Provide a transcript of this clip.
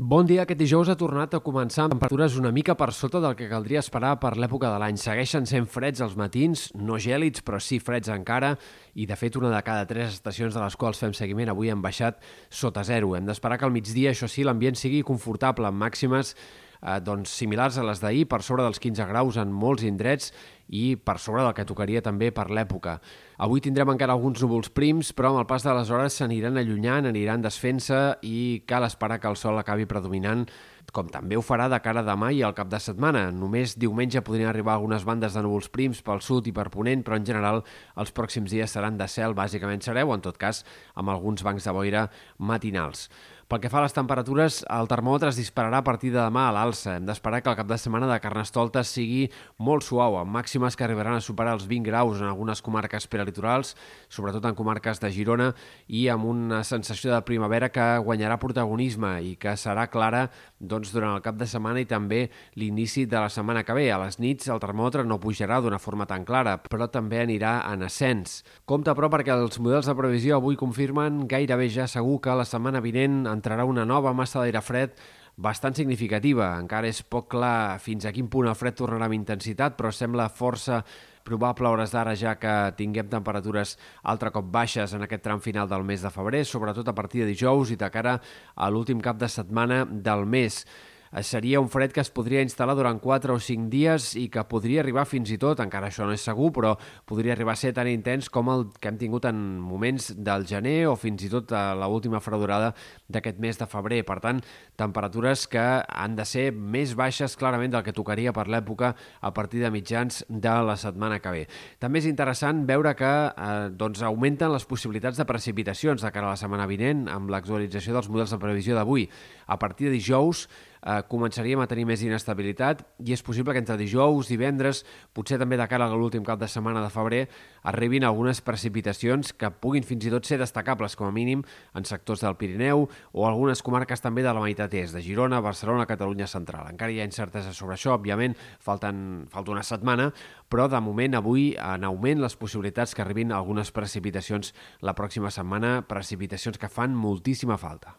Bon dia. Aquest dijous ha tornat a començar amb temperatures una mica per sota del que caldria esperar per l'època de l'any. Segueixen sent freds als matins, no gèlids, però sí freds encara, i de fet una de cada tres estacions de les quals fem seguiment avui han baixat sota zero. Hem d'esperar que al migdia, això sí, l'ambient sigui confortable, amb màximes eh, doncs, similars a les d'ahir, per sobre dels 15 graus en molts indrets i per sobre del que tocaria també per l'època. Avui tindrem encara alguns núvols prims, però amb el pas de les hores s'aniran allunyant, aniran desfent-se i cal esperar que el sol acabi predominant com també ho farà de cara a demà i al cap de setmana. Només diumenge podrien arribar algunes bandes de núvols prims pel sud i per ponent, però en general els pròxims dies seran de cel bàsicament sereu, en tot cas amb alguns bancs de boira matinals. Pel que fa a les temperatures, el termòmetre es dispararà a partir de demà a l'alça. Hem d'esperar que el cap de setmana de Carnestoltes sigui molt suau, amb màximes que arribaran a superar els 20 graus en algunes comarques peralitorals, sobretot en comarques de Girona, i amb una sensació de primavera que guanyarà protagonisme i que serà clara doncs, durant el cap de setmana i també l'inici de la setmana que ve. A les nits el termòmetre no pujarà d'una forma tan clara, però també anirà en ascens. Compte, però, perquè els models de previsió avui confirmen gairebé ja segur que la setmana vinent entrarà una nova massa d'aire fred bastant significativa. Encara és poc clar fins a quin punt el fred tornarà amb intensitat, però sembla força probable a hores d'ara ja que tinguem temperatures altre cop baixes en aquest tram final del mes de febrer, sobretot a partir de dijous i de cara a l'últim cap de setmana del mes. Eh, seria un fred que es podria instal·lar durant 4 o 5 dies i que podria arribar fins i tot, encara això no és segur, però podria arribar a ser tan intens com el que hem tingut en moments del gener o fins i tot a l'última fredurada d'aquest mes de febrer. Per tant, temperatures que han de ser més baixes clarament del que tocaria per l'època a partir de mitjans de la setmana que ve. També és interessant veure que eh, doncs augmenten les possibilitats de precipitacions de cara a la setmana vinent amb l'actualització dels models de previsió d'avui. A partir de dijous eh, començaríem a tenir més inestabilitat i és possible que entre dijous, divendres, potser també de cara a l'últim cap de setmana de febrer, arribin algunes precipitacions que puguin fins i tot ser destacables, com a mínim, en sectors del Pirineu o algunes comarques també de la meitat est, de Girona, Barcelona, Catalunya central. Encara hi ha incertesa sobre això, òbviament, falten, falta una setmana, però de moment avui en augment les possibilitats que arribin algunes precipitacions la pròxima setmana, precipitacions que fan moltíssima falta.